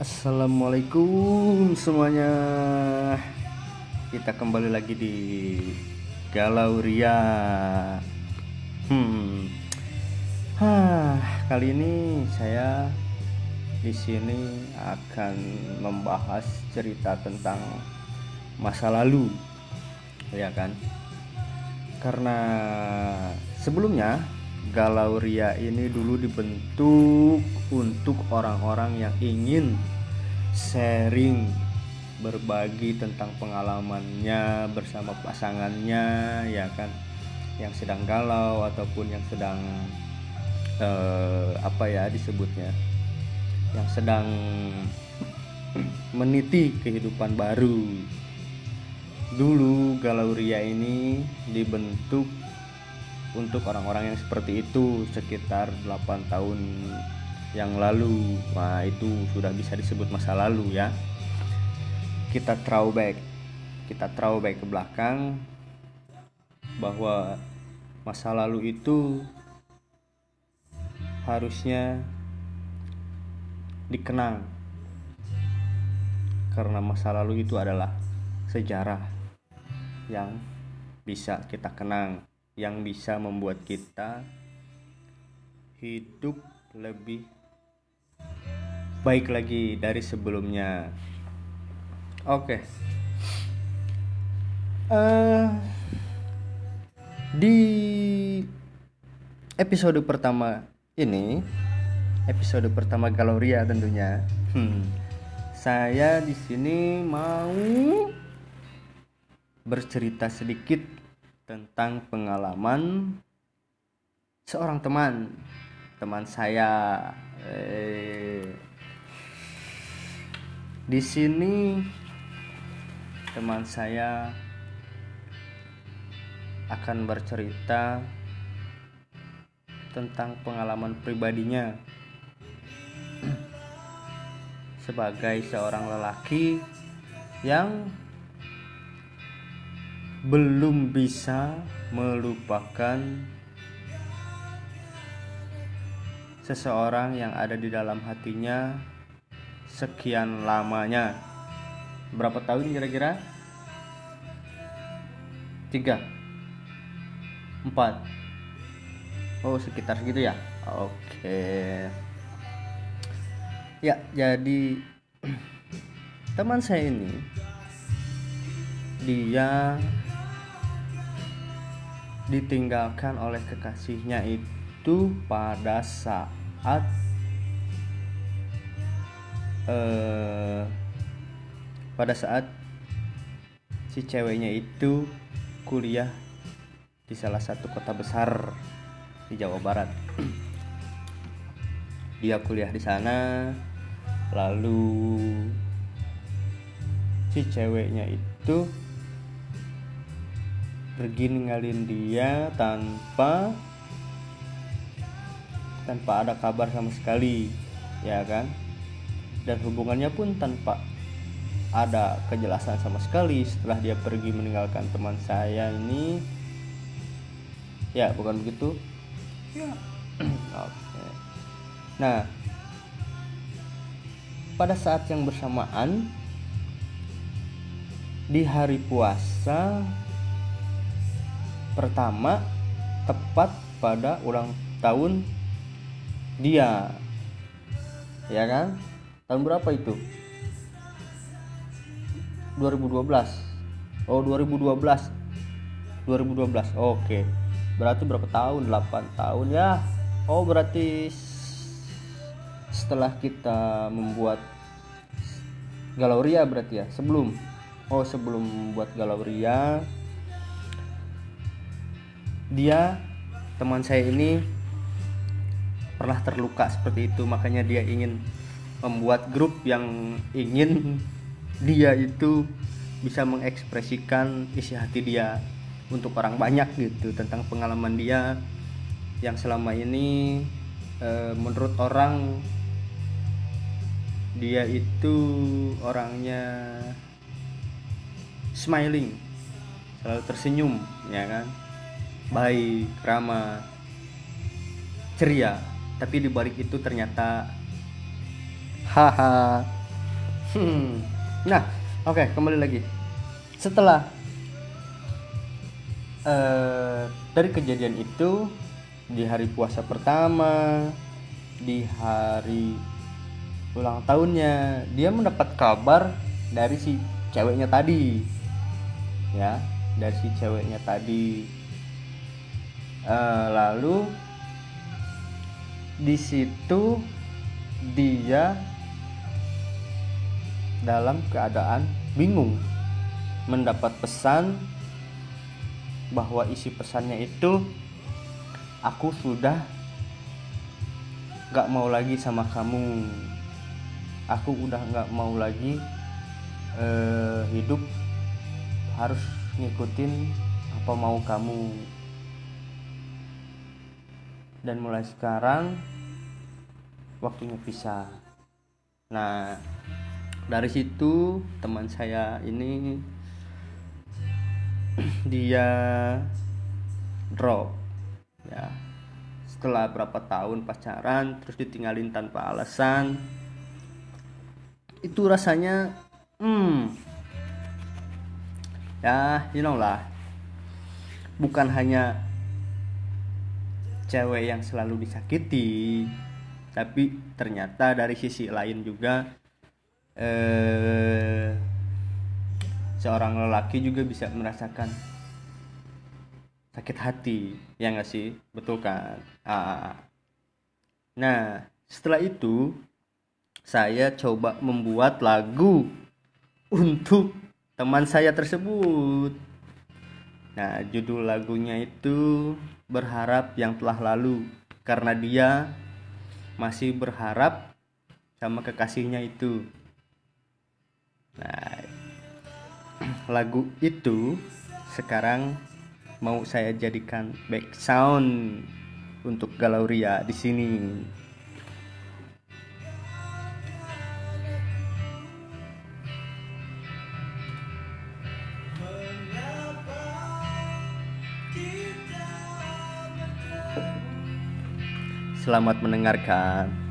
Assalamualaikum semuanya. Kita kembali lagi di Galau Ria. Hmm. Hah, Kali ini saya di sini akan membahas cerita tentang masa lalu. Ya kan? Karena sebelumnya Galau Ria ini dulu dibentuk untuk orang-orang yang ingin sharing berbagi tentang pengalamannya bersama pasangannya ya kan? Yang sedang galau ataupun yang sedang eh, apa ya disebutnya? Yang sedang meniti kehidupan baru. Dulu Galau Ria ini dibentuk untuk orang-orang yang seperti itu sekitar 8 tahun yang lalu. Nah itu sudah bisa disebut masa lalu ya. Kita throwback. Kita throwback ke belakang bahwa masa lalu itu harusnya dikenang karena masa lalu itu adalah sejarah yang bisa kita kenang yang bisa membuat kita hidup lebih baik lagi dari sebelumnya. Oke, okay. uh, di episode pertama ini, episode pertama Galoria tentunya, hmm, saya di sini mau bercerita sedikit tentang pengalaman seorang teman teman saya eh, di sini teman saya akan bercerita tentang pengalaman pribadinya. Sebagai seorang lelaki yang belum bisa melupakan seseorang yang ada di dalam hatinya sekian lamanya. Berapa tahun kira-kira? Tiga, empat. Oh sekitar segitu ya. Oke. Ya jadi teman saya ini dia ditinggalkan oleh kekasihnya itu pada saat eh, pada saat si ceweknya itu kuliah di salah satu kota besar di Jawa Barat. Dia kuliah di sana, lalu si ceweknya itu pergi ninggalin dia tanpa tanpa ada kabar sama sekali ya kan dan hubungannya pun tanpa ada kejelasan sama sekali setelah dia pergi meninggalkan teman saya ini. Ya bukan begitu? Ya. Oke. Nah pada saat yang bersamaan di hari puasa pertama tepat pada ulang tahun dia. Ya kan tahun berapa itu? 2012 oh 2012 2012 oke. Berarti berapa tahun? 8 tahun ya. Oh berarti setelah kita membuat galauria berarti ya? Sebelum? Oh sebelum membuat galauria dia teman saya ini pernah terluka seperti itu. Makanya dia ingin membuat grup yang ingin dia itu bisa mengekspresikan isi hati dia untuk orang banyak gitu tentang pengalaman dia yang selama ini e, menurut orang dia itu orangnya smiling selalu tersenyum ya kan baik, ramah, ceria. Tapi di balik itu ternyata haha Hmm. Nah, oke kembali lagi. Setelah eh, dari kejadian itu di hari puasa pertama, di hari ulang tahunnya, dia mendapat kabar dari si ceweknya tadi, ya, dari si ceweknya tadi. Eh, lalu di situ dia dalam keadaan bingung mendapat pesan bahwa isi pesannya itu aku sudah gak mau lagi sama kamu. Aku udah gak mau lagi eh, hidup harus ngikutin apa mau kamu. Dan mulai sekarang waktunya pisah. Nah dari situ teman saya ini dia drop ya. Setelah berapa tahun pacaran terus ditinggalin tanpa alasan itu rasanya hmm ya you know lah. Bukan hanya cewek yang selalu disakiti tapi ternyata dari sisi lain juga eh, seorang lelaki juga bisa merasakan sakit hati ya nggak sih? Betul kan? Ah. nah setelah itu saya coba membuat lagu untuk teman saya tersebut. Nah judul lagunya itu berharap yang telah lalu karena dia masih berharap sama kekasihnya itu Nah, lagu itu sekarang mau saya jadikan back sound untuk Galauria di sini. Selamat mendengarkan.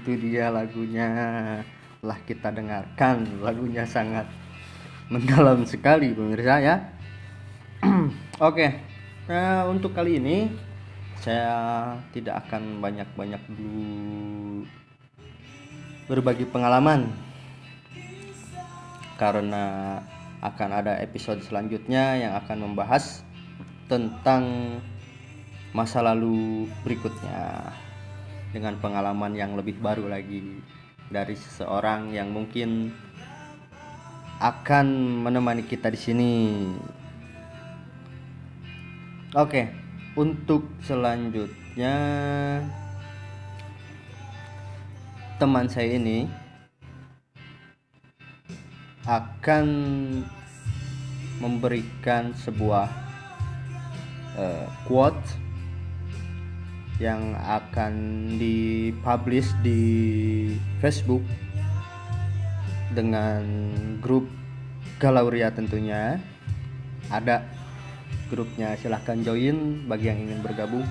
Itu dia lagunya. Lah kita dengarkan, lagunya sangat mendalam sekali pemirsa ya. Oke, nah untuk kali ini saya tidak akan banyak-banyak dulu berbagi pengalaman karena akan ada episode selanjutnya yang akan membahas tentang masa lalu berikutnya dengan pengalaman yang lebih baru lagi dari seseorang yang mungkin akan menemani kita di sini. Oke, untuk selanjutnya teman saya ini akan memberikan sebuah uh, quote yang akan dipublish di Facebook dengan grup Galauria tentunya. Ada grupnya silahkan join bagi yang ingin bergabung.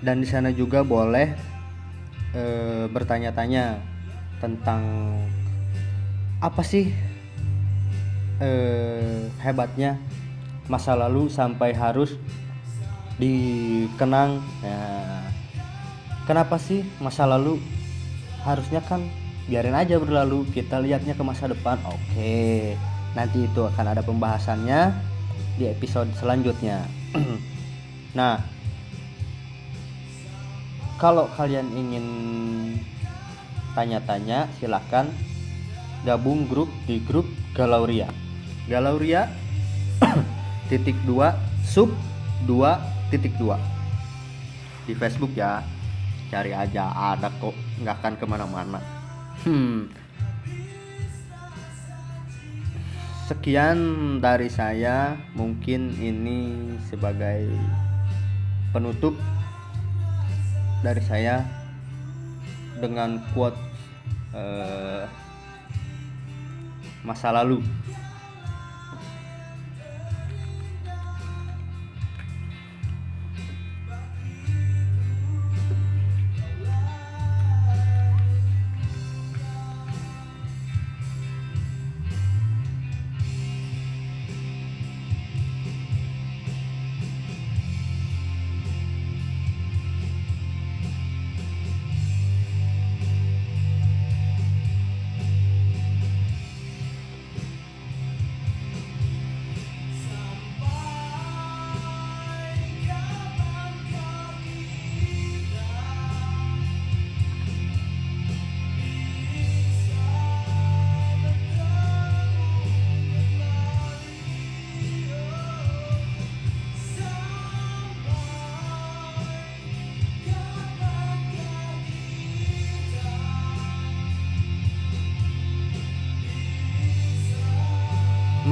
Dan di sana juga boleh e, bertanya-tanya tentang apa sih e, hebatnya masa lalu sampai harus dikenang ya. Kenapa sih masa lalu? Harusnya kan biarin aja berlalu kita lihatnya ke masa depan. Oke nanti itu akan ada pembahasannya di episode selanjutnya. Nah kalau kalian ingin tanya-tanya silahkan gabung grup di grup Galauria. Galauria titik dua sub dua titik dua. Di Facebook ya cari aja ada kok nggak akan ke mana-mana. Hmm. sekian dari saya mungkin ini sebagai penutup dari saya dengan quote uh, masa lalu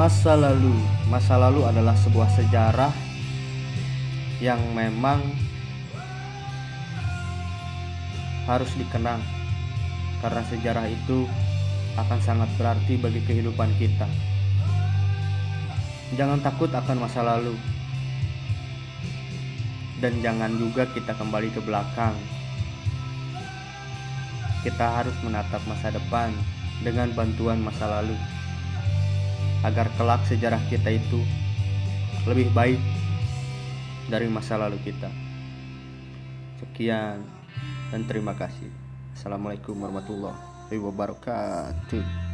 masa lalu. Masa lalu adalah sebuah sejarah yang memang harus dikenang karena sejarah itu akan sangat berarti bagi kehidupan kita. Jangan takut akan masa lalu. Dan jangan juga kita kembali ke belakang. Kita harus menatap masa depan dengan bantuan masa lalu agar kelak sejarah kita itu lebih baik dari masa lalu kita. Sekian dan terima kasih. Assalamualaikum warahmatullahi wabarakatuh.